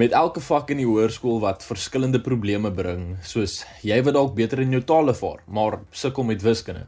Met elke vak in die hoërskool wat verskillende probleme bring, soos jy wat dalk beter in jou tale vaar, maar sukkel met wiskunde,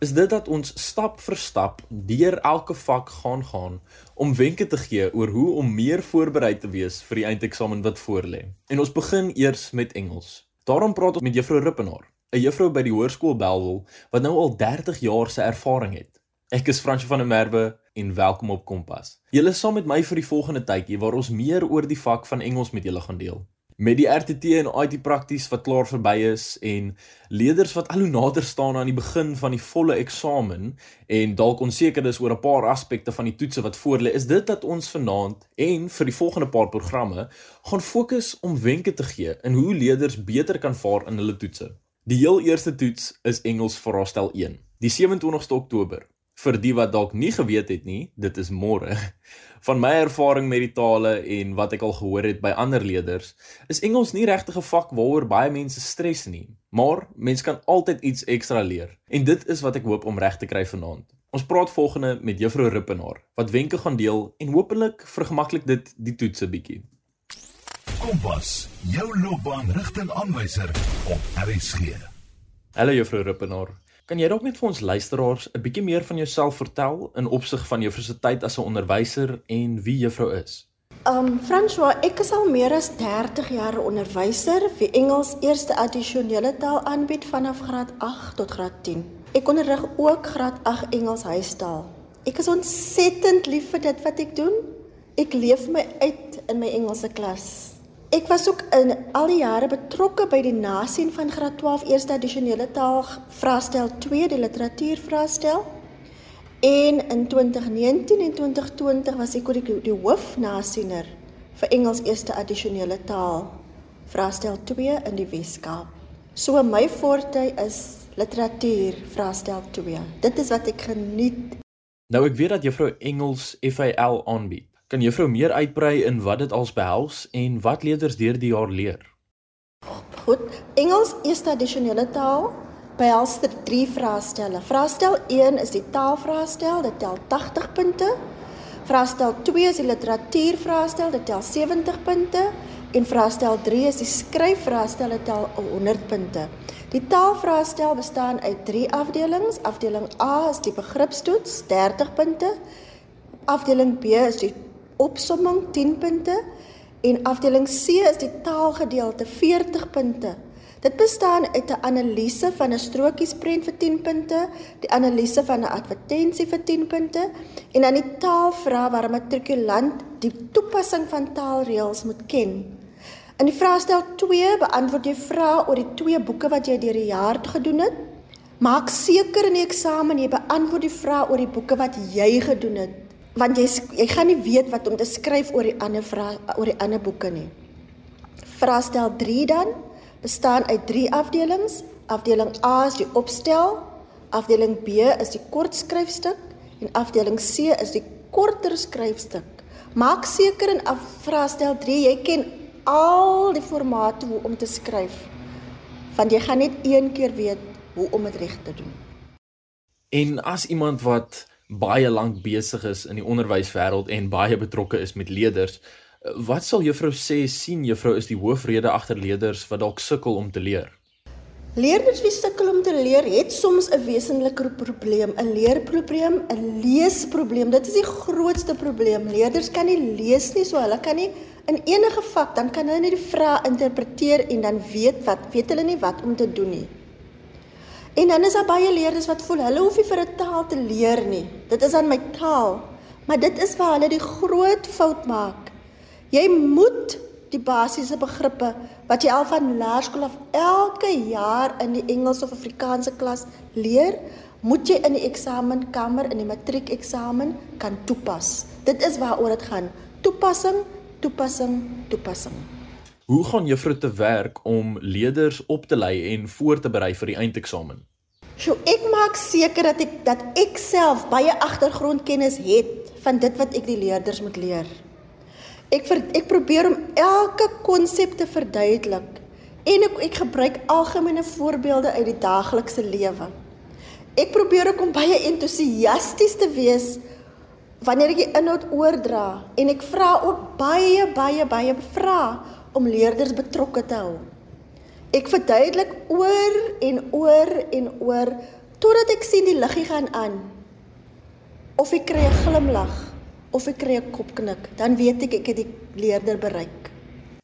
is dit dat ons stap vir stap deur elke vak gaan gaan om wenke te gee oor hoe om meer voorberei te wees vir die eindeksamen wat voorlê. En ons begin eers met Engels. Daarom praat ons met juffrou Rippenaar, 'n juffrou by die hoërskool Belwel wat nou al 30 jaar se ervaring het. Ek is Fransjo van der Merwe en welkom op Kompas. Julle is saam met my vir die volgende tydjie waar ons meer oor die vak van Engels met julle gaan deel. Met die RTT en IT prakties wat klaar verby is en leerders wat al hoe nader staan aan die begin van die volle eksamen en dalk onseker is oor 'n paar aspekte van die toetse wat voorlê, is dit dat ons vanaand en vir die volgende paar programme gaan fokus om wenke te gee in hoe leerders beter kan vaar in hulle toetse. Die heel eerste toets is Engels vraestel 1, die 27ste Oktober. Vir die wat dalk nie geweet het nie, dit is môre. Van my ervaring met die tale en wat ek al gehoor het by ander leerders, is Engels nie regtig 'n vak waaroor baie mense stres nie, maar mens kan altyd iets ekstra leer. En dit is wat ek hoop om reg te kry vanaand. Ons praat volgende met Juffrou Rippenaar wat wenke gaan deel en hopelik vergemaklik dit die toetse bietjie. Kompas, jou loopbaanrigtingaanwyser op RSG. Hallo Juffrou Rippenaar. Kan jy dalk net vir ons luisteraars 'n bietjie meer van jouself vertel in opsig van jou universiteit as 'n onderwyser en wie juffrou is? Um François, ek is al meer as 30 jaar onderwyser vir Engels eerste addisionele taal aanbied vanaf graad 8 tot graad 10. Ek onderrig ook graad 8 Engels huistaal. Ek is ontsettend lief vir dit wat ek doen. Ek leef my uit in my Engelse klas. Ek was ook in al die jare betrokke by die nasien van graad 12 eerste addisionele taal vraestel 2 die literatuur vraestel. En in 2019 en 2020 was ek oor die, die hoofnasiener vir Engels eerste addisionele taal vraestel 2 in die Weskaap. So my forte is literatuur vraestel 2. Dit is wat ek geniet. Nou ek weet dat juffrou Engels FAL aanbied. Kan juffrou meer uitbrei in wat dit als behels en wat leerders deur die jaar leer? Goed. Engels is tradisionele taal behels drie vraestelle. Vraestel 1 is die taalvraestel, dit tel 80 punte. Vraestel 2 is die literatuurvraestel, dit tel 70 punte en vraestel 3 is die skryfvraestel, dit tel 100 punte. Die taalvraestel bestaan uit 3 afdelings. Afdeling A is die begripstoets, 30 punte. Afdeling B is die opsomming 10 punte en afdeling C is die taalgedeelte 40 punte. Dit bestaan uit 'n analise van 'n strokiesprent vir 10 punte, die analise van 'n advertensie vir 10 punte en dan die taalvrae waar 'n matrikulant die toepassing van taalreëls moet ken. In die vraestel 2 beantwoord jy vrae oor die twee boeke wat jy deur die jaar gedoen het. Maak seker in die eksamen jy beantwoord die vrae oor die boeke wat jy gedoen het want jy jy gaan nie weet wat om te skryf oor die ander vrae oor die ander boeke nie. Vraestel 3 dan bestaan uit 3 afdelings. Afdeling A is die opstel, afdeling B is die kort skryfstuk en afdeling C is die korter skryfstuk. Maak seker in vraestel 3 jy ken al die formate hoe om te skryf. Want jy gaan net een keer weet hoe om dit reg te doen. En as iemand wat baie lank besig is in die onderwyswêreld en baie betrokke is met leerders. Wat sal juffrou sê sien juffrou is die hoofrede agter leerders wat dalk sukkel om te leer? Leerders wie sukkel om te leer het soms 'n wesenlike probleem, 'n leerprobleem, 'n leesprobleem. Dit is die grootste probleem. Leerders kan nie lees nie, so hulle kan nie in enige vak dan kan hulle nie die vrae interpreteer en dan weet wat weet hulle nie wat om te doen nie. En dan is daar baie leerders wat voel hulle hoef nie vir 'n taal te leer nie. Dit is aan my taal. Maar dit is waar hulle die groot fout maak. Jy moet die basiese begrippe wat jy al van laerskool af elke jaar in die Engels of Afrikaanse klas leer, moet jy in die eksamenkamer in die matriekeksamen kan toepas. Dit is waaroor dit gaan. Toepassing, toepassing, toepassing. Hoe gaan juffrou te werk om leerders op te lei en voor te berei vir die eindeksamen? So ek maak seker dat ek dat ek self baie agtergrondkennis het van dit wat ek die leerders moet leer. Ek ver, ek probeer om elke konsep te verduidelik en ek ek gebruik algemene voorbeelde uit die daaglikse lewe. Ek probeer ook om baie entoesiasties te wees wanneer ek die inhoud oordra en ek vra ook baie baie baie vra om leerders betrokke te hou. Ek verduidelik oor en oor en oor totdat ek sien die liggie gaan aan. Of ek kry 'n glimlag of ek kry 'n kopknik, dan weet ek ek het die leerder bereik.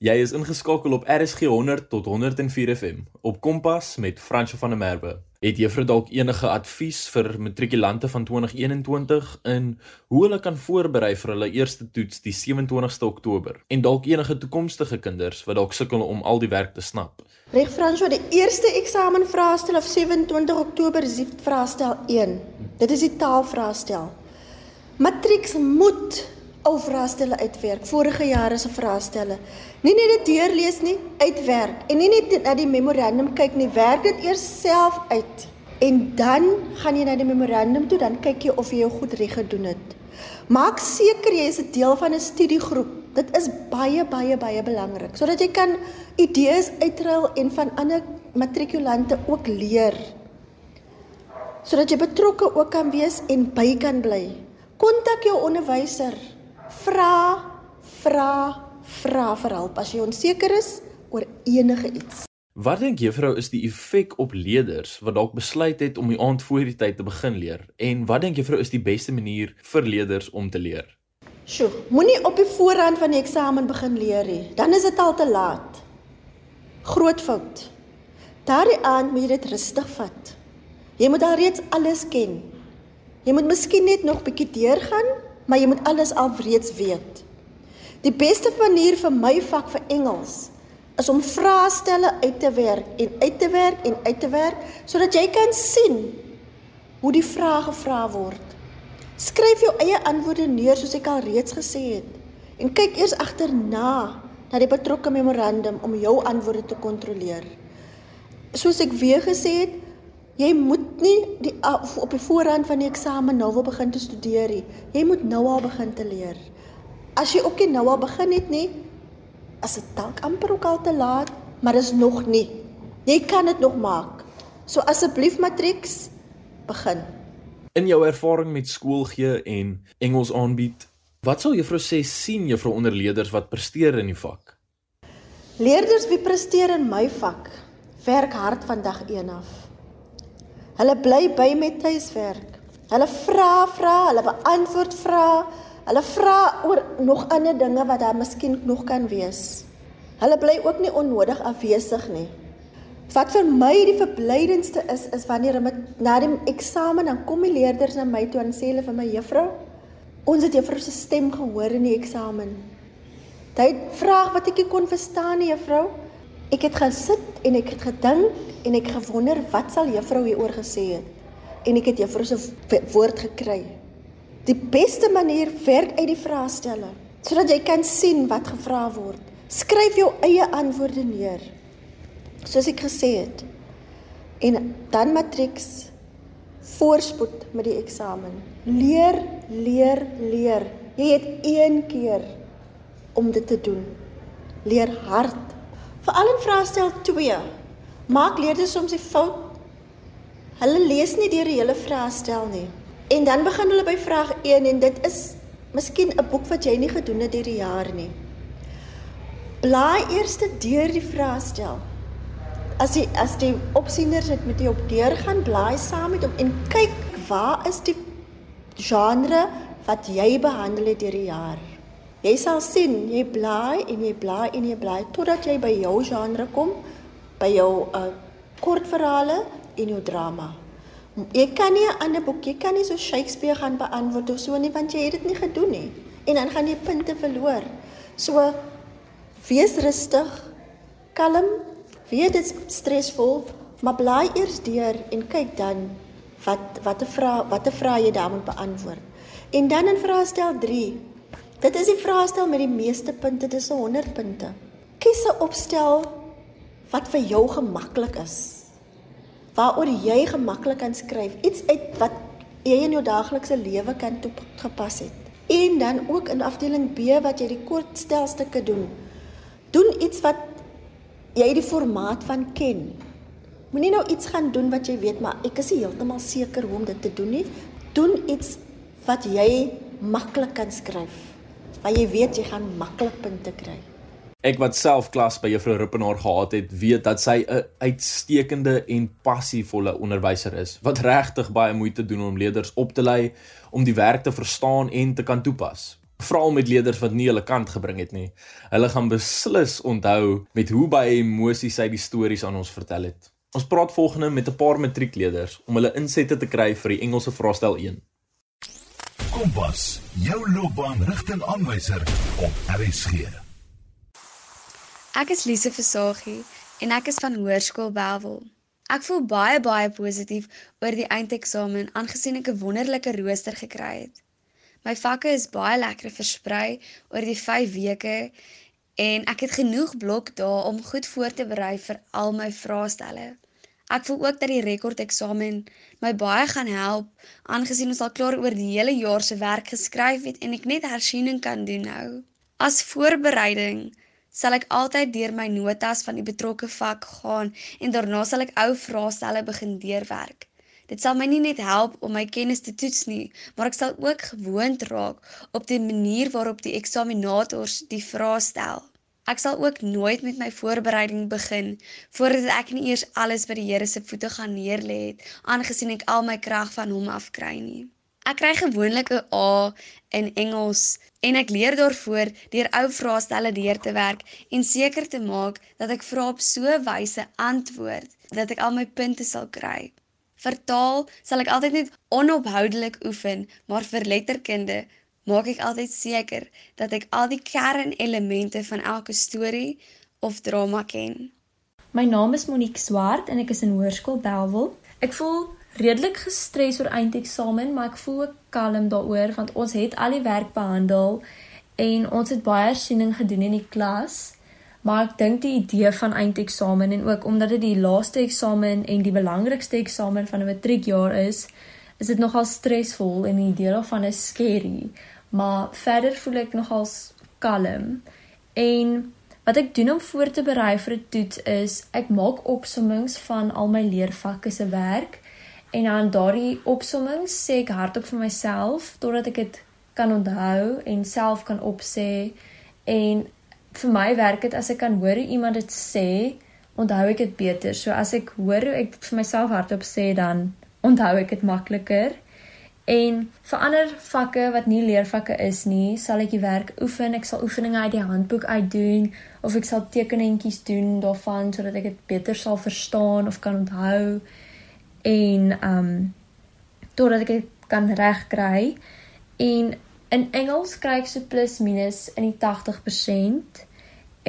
Jy is ingeskakel op RSG 100 tot 104 FM op Kompas met Fransjo van der Merwe. Het juffrou dalk enige advies vir matrikulante van 2021 in hoe hulle kan voorberei vir hulle eerste toets die 27ste Oktober en dalk enige toekomstige kinders wat dalk sukkel om al die werk te snap? Reg Fransjo, die eerste eksamen vraestel op 27 Oktober is die vraestel 1. Dit is die taalvraestel. Matrieks moet ou vraestelle uitwerk. Vorige jare se vraestelle. Nie net dit deurlees nie, uitwerk. En nie net na die memorandum kyk nie, werk dit eers self uit. En dan gaan jy na die memorandum toe, dan kyk jy of jy jou goed reg gedoen het. Maak seker jy is 'n deel van 'n studiegroep. Dit is baie baie baie belangrik sodat jy kan idees uitruil en van ander matrikulante ook leer. Sodat jy betrokke ook kan wees en by kan bly. Kontak jou onderwyser vra, vra, vra vir hulp as jy onseker is oor enige iets. Wat dink juffrou is die effek op leerders wat dalk besluit het om die aand voor die tyd te begin leer? En wat dink juffrou is die beste manier vir leerders om te leer? Sjoe, moenie op die voorrand van die eksamen begin leer nie. Dan is dit al te laat. Groot fout. Daardie aand moet jy dit rustig vat. Jy moet al reeds alles ken. Jy moet miskien net nog bietjie deurgaan maar jy moet alles alreeds weet. Die beste manier vir my vak vir Engels is om vraestelle uit te werk en uit te werk en uit te werk sodat jy kan sien hoe die vrae gevra word. Skryf jou eie antwoorde neer soos ek al reeds gesê het en kyk eers agterna na die betrokke memorandum om jou antwoorde te kontroleer. Soos ek weer gesê het, Jy moet nie die op die voorhand van die eksamen nou wil begin te studeer nie. Jy moet nou al begin te leer. As jy ook nie nou al begin het nie, is dit dalk amper ook al te laat, maar is nog nie. Jy kan dit nog maak. So asseblief matrieks begin. In jou ervaring met skool gee en Engels aanbied, wat sal juffrou sê sien juffrou onder leerders wat presteer in die vak? Leerders wie presteer in my vak, werk hard van dag 1 af. Hulle bly by met tuiswerk. Hulle vra vra, hulle beantwoord vra. Hulle vra oor nog ander dinge wat daar miskien nog kan wees. Hulle bly ook nie onnodig afwesig nie. Wat vir my die verblydendste is, is wanneer met na die eksamen dan kom die leerders na my toe en sê hulle vir my juffrou, ons het juffrou se stem gehoor in die eksamen. Dit vraag wat ek nie kon verstaan nie, juffrou. Ek het gesit en ek het gedink en ek gewonder wat sal juffrou hieroor gesê het. En ek het juffrou se woord gekry. Die beste manier werk uit die vraestelle sodat jy kan sien wat gevra word. Skryf jou eie antwoorde neer. Soos ek gesê het. En dan matrieks voorspoed met die eksamen. Leer, leer, leer. Jy het een keer om dit te doen. Leer hard Veral in vraestel 2 maak leerders soms die fout. Hulle lees nie deur die hele vraestel nie. En dan begin hulle by vraag 1 en dit is miskien 'n boek wat jy nie gedoen het hierdie jaar nie. Blaai eers deur die vraestel. As jy as die opsieners dit met jou op deur gaan blaai saam met hom en kyk waar is die genre wat jy behandel het hierdie jaar. Jy sal sien, jy blaai en jy blaai en jy blaai totdat jy by jou genre kom, by jou uh kortverhale en jou drama. Jy kan nie 'n ander boek, jy kan nie so Shakespeare gaan beantwoord of so nie want jy het dit nie gedoen nie. En dan gaan jy punte verloor. So wees rustig, kalm, weet dit stresvol, maar blaai eers deur en kyk dan wat watter vrae watter vrae jy daar moet beantwoord. En dan in vraestel 3 Dit is die vraestel met die meeste punte, dis 100 punte. Kies 'n opstel wat vir jou gemaklik is. Waaroor jy gemaklik kan skryf, iets uit wat jy in jou daaglikse lewe kan toegepas het. En dan ook in afdeling B wat jy die kortstelstukke doen. Doen iets wat jy die formaat van ken. Moenie nou iets gaan doen wat jy weet maar ek is heeltemal seker hoe om dit te doen nie. Doen iets wat jy maklik kan skryf. Want jy weet jy gaan maklik punte kry. Ek wat self klas by juffrou Rippenaar gehad het, weet dat sy 'n uitstekende en passievolle onderwyser is wat regtig baie moeite doen om leerders op te lei om die werk te verstaan en te kan toepas. Veral met leerders wat nie hulle kant gebring het nie. Hulle gaan beslis onthou met hoe baie emosie sy die stories aan ons vertel het. Ons praat volgende met 'n paar matriekleerders om hulle insette te kry vir die Engelse vraestel 1. Kompas, jou loopbaanrigtingaanwyser op RSG. Ek is Lise Versagie en ek is van Hoërskool Welwel. Ek voel baie baie positief oor die eindeksamen aangesien ek 'n wonderlike rooster gekry het. My vakke is baie lekker versprei oor die 5 weke en ek het genoeg blokdae om goed voor te berei vir al my vraestelle. Ek voel ook dat die rekordeksamen my baie gaan help aangesien ons al klaar oor die hele jaar se werk geskryf het en ek net hersiening kan doen nou. As voorbereiding sal ek altyd deur my notas van die betrokke vak gaan en daarna sal ek ou vraestelle begin deurwerk. Dit sal my nie net help om my kennis te toets nie, maar ek sal ook gewoond raak op die manier waarop die eksaminators die vrae stel. Ek sal ook nooit met my voorbereiding begin voordat ek nie eers alles by die Here se voete gaan neerlê het, aangesien ek al my krag van hom afkry nie. Ek kry gewoonlik 'n A in Engels en ek leer daarvoor deur ou vraestelle deur te werk en seker te maak dat ek vra op so wyse antwoord dat ek al my punte sal kry. Vertaal sal ek altyd net onophoudelik oefen, maar vir letterkunde maak ek altyd seker dat ek al die kernelemente van elke storie of drama ken. My naam is Monique Swart en ek is in Hoërskool Belwel. Ek voel redelik gestres oor eindeksamen, maar ek voel ook kalm daaroor want ons het al die werk behandel en ons het baie hersiening gedoen in die klas. Maar ek dink die idee van eindeksamen en ook omdat dit die laaste eksamen en die belangrikste eksamen van 'n matriekjaar is, is dit nogal stresvol en die idee daarvan is scary. Maar verder voel ek nogal kalm. En wat ek doen om voor te berei vir 'n toets is ek maak opsommings van al my leervakke se werk En dan daardie opsomming sê ek hardop vir myself totdat ek dit kan onthou en self kan opsê. En vir my werk dit as ek kan hoor hoe iemand dit sê, onthou ek dit beter. So as ek hoor hoe ek vir myself hardop sê dan onthou ek dit makliker. En vir ander vakke wat nie leervakke is nie, sal ek die werk oefen. Ek sal oefeninge uit die handboek uitdoen of ek sal tekenentjies doen daarvan sodat ek dit beter sal verstaan of kan onthou en um totdat ek dit kan regkry. En in Engels kry ek so plus minus in die 80%.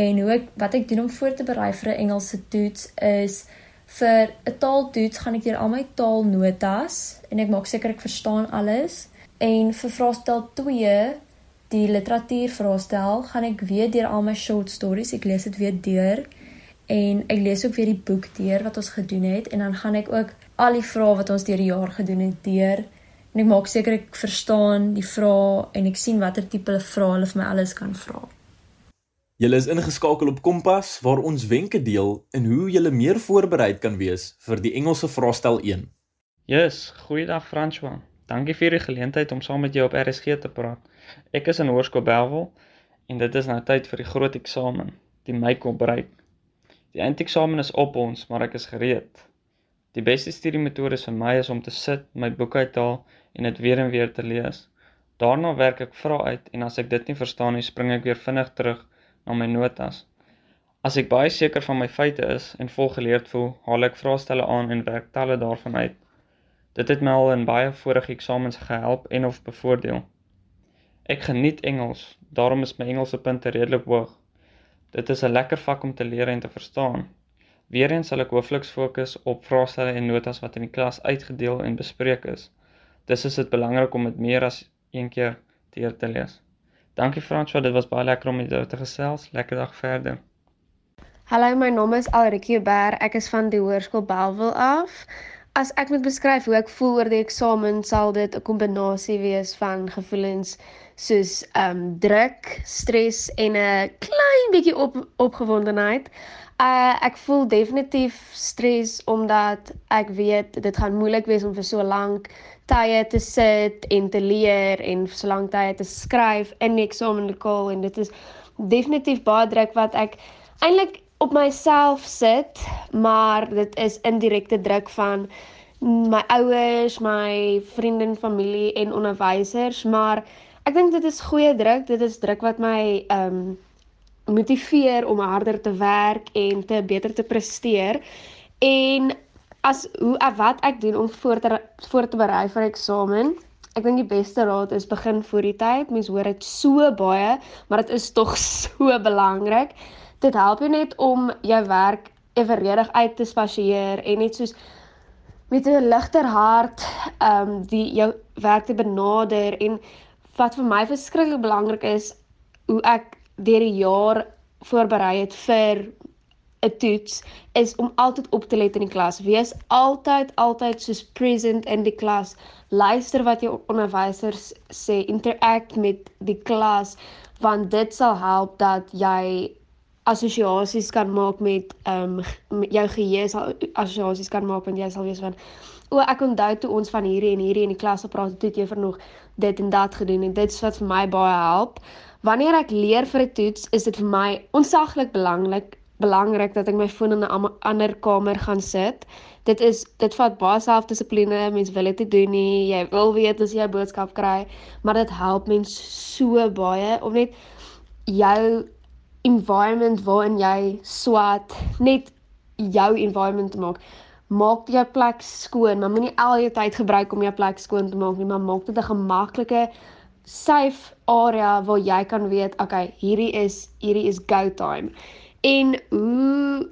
En hoe ek wat ek doen om voor te berei vir 'n Engelse toets is vir 'n taaltoets gaan ek deur al my taalnotas en ek maak seker ek verstaan alles. En vir vraestel 2 die literatuur vraestel gaan ek weer deur al my short stories, ek lees dit weer deur en ek lees ook weer die boek deur wat ons gedoen het en dan gaan ek ook al die vrae wat ons deur die jaar gedoen het deur en ek maak seker ek verstaan die vrae en ek sien watter tipe vrae hulle vir my alles kan vra. Julle is ingeskakel op Kompas waar ons wenke deel in hoe julle meer voorbereid kan wees vir die Engelse vraestel 1. Yes, goeiedag François. Dankie vir die geleentheid om saam met jou op RSG te praat. Ek is in Hoërskool Belwel en dit is nou tyd vir die groot eksamen, die Meikom-breek. Die eindeksamen is op ons, maar ek is gereed. Die beste studiemetode vir my is om te sit, my boek uithaal en dit weer en weer te lees. Daarna werk ek vrae uit en as ek dit nie verstaan nie, spring ek weer vinnig terug na my notas. As ek baie seker van my feite is en volgeleerd voel, haal ek vraestelle aan en werk talle daarvan uit. Dit het my al in baie vorige eksamens gehelp en of bevoordeel. Ek geniet Engels, daarom is my Engelse punte redelik hoog. Dit is 'n lekker vak om te leer en te verstaan. Weereens sal ek hoofliks fokus op vraestelle en notas wat in die klas uitgedeel en bespreek is. Dis is dit belangrik om dit meer as een keer deur te lees. Dankie François, dit was baie lekker om met jou te gesels. Lekker dag verder. Hallo, my naam is Alrikie Ber. Ek is van die Hoërskool Belwel af. As ek moet beskryf hoe ek voel oor die eksamen, sal dit 'n kombinasie wees van gevoelens soos ehm um, druk, stres en 'n klein bietjie op opgewondenheid. Uh ek voel definitief stres omdat ek weet dit gaan moeilik wees om vir so lank tye te sit en te leer en so lank tye te skryf in die eksamenlokaal en dit is definitief baie druk wat ek eintlik op myself sit, maar dit is indirekte druk van my ouers, my vriende en familie en onderwysers, maar ek dink dit is goeie druk. Dit is druk wat my ehm um, motiveer om harder te werk en te beter te presteer. En as hoe wat ek doen om voor te voor te berei vir eksamen. Ek dink die beste raad is begin voor die tyd. Mense hoor dit so baie, maar dit is tog so belangrik. Dit help jou net om jou werk eweredig uit te spasieer en net soos met 'n ligter hart ehm um, die jou werk te benader en wat vir my verskriklik belangrik is hoe ek deur die jaar voorberei het vir 'n toets is om altyd op te let in die klas. Wees altyd altyd soos present in die klas. Luister wat jou onderwysers sê, interact met die klas want dit sal help dat jy assosiasies kan maak met ehm um, jou geheue sal assosiasies kan maak want jy sal weet van o ek onthou toe ons van hierdie en hierdie in die klas gepraat het, het jy vir nog dit en dat gedoen en dit is wat vir my baie help. Wanneer ek leer vir 'n toets, is dit vir my onsaglik belangrik belangrik dat ek my foon in 'n ander kamer gaan sit. Dit is dit vat baie selfdissipline. Mens wil dit doen nie. Jy wil weet as jy 'n boodskap kry, maar dit help mens so baie om net jou environment waarin jy swat, net jou environment te maak. Maak jou plek skoon, maar moenie al jou tyd gebruik om jou plek skoon te maak nie, maar maak dit 'n gemaklike safe area waar jy kan weet, okay, hierdie is hierdie is go time. En hoe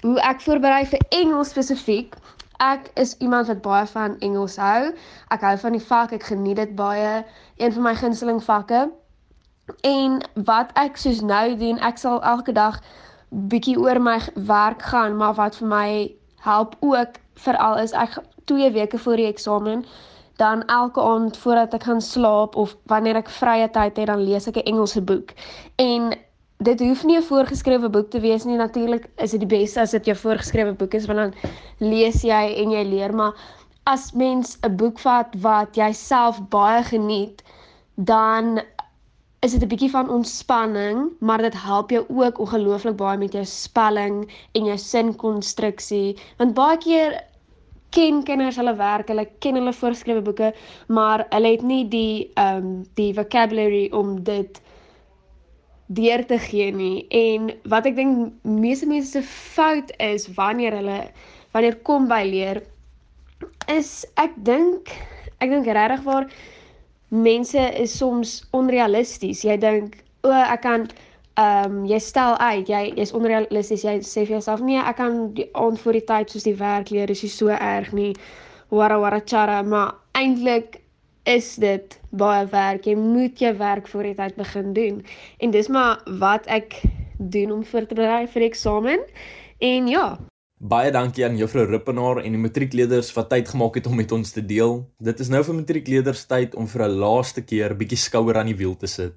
hoe ek voorberei vir Engels spesifiek. Ek is iemand wat baie van Engels hou. Ek hou van die vak, ek geniet dit baie. Een van my gunsteling vakke. En wat ek soos nou doen, ek sal elke dag bietjie oor my werk gaan, maar wat vir my help ook veral is ek 2 weke voor die eksamen dan elke aand voordat ek gaan slaap of wanneer ek vrye tyd het, dan lees ek 'n Engelse boek. En dit hoef nie 'n voorgeskrewe boek te wees nie. Natuurlik is dit die beste as dit jou voorgeskrewe boek is want dan lees jy en jy leer, maar as mens 'n boek vat wat jy self baie geniet, dan is dit 'n bietjie van ontspanning, maar dit help jou ook ongelooflik baie met jou spelling en jou sinkonstruksie. Want baie keer ken kenners hulle werk, hulle ken hulle voorgeskrewe boeke, maar hulle het nie die ehm um, die vocabulary om dit deur te gee nie. En wat ek dink meeste mense se fout is wanneer hulle wanneer kom by leer is ek dink ek dink regtig waar mense is soms onrealisties. Jy dink o, ek kan ehm um, jy stel uit, jy is onrealisties, jy sê vir jouself nee, ek kan die aand voor die tyd soos die werk leer, is nie so erg nie. Wara wara chara, maar eintlik is dit baie werk. Jy moet jou werk voor die tyd begin doen. En dis maar wat ek doen om vir te berei vir eksamen. En ja, Baie dankie aan Juffrou Rippenaar en die matriekleerders wat tyd gemaak het om met ons te deel. Dit is nou vir matriekleerders tyd om vir 'n laaste keer bietjie skouer aan die wiel te sit.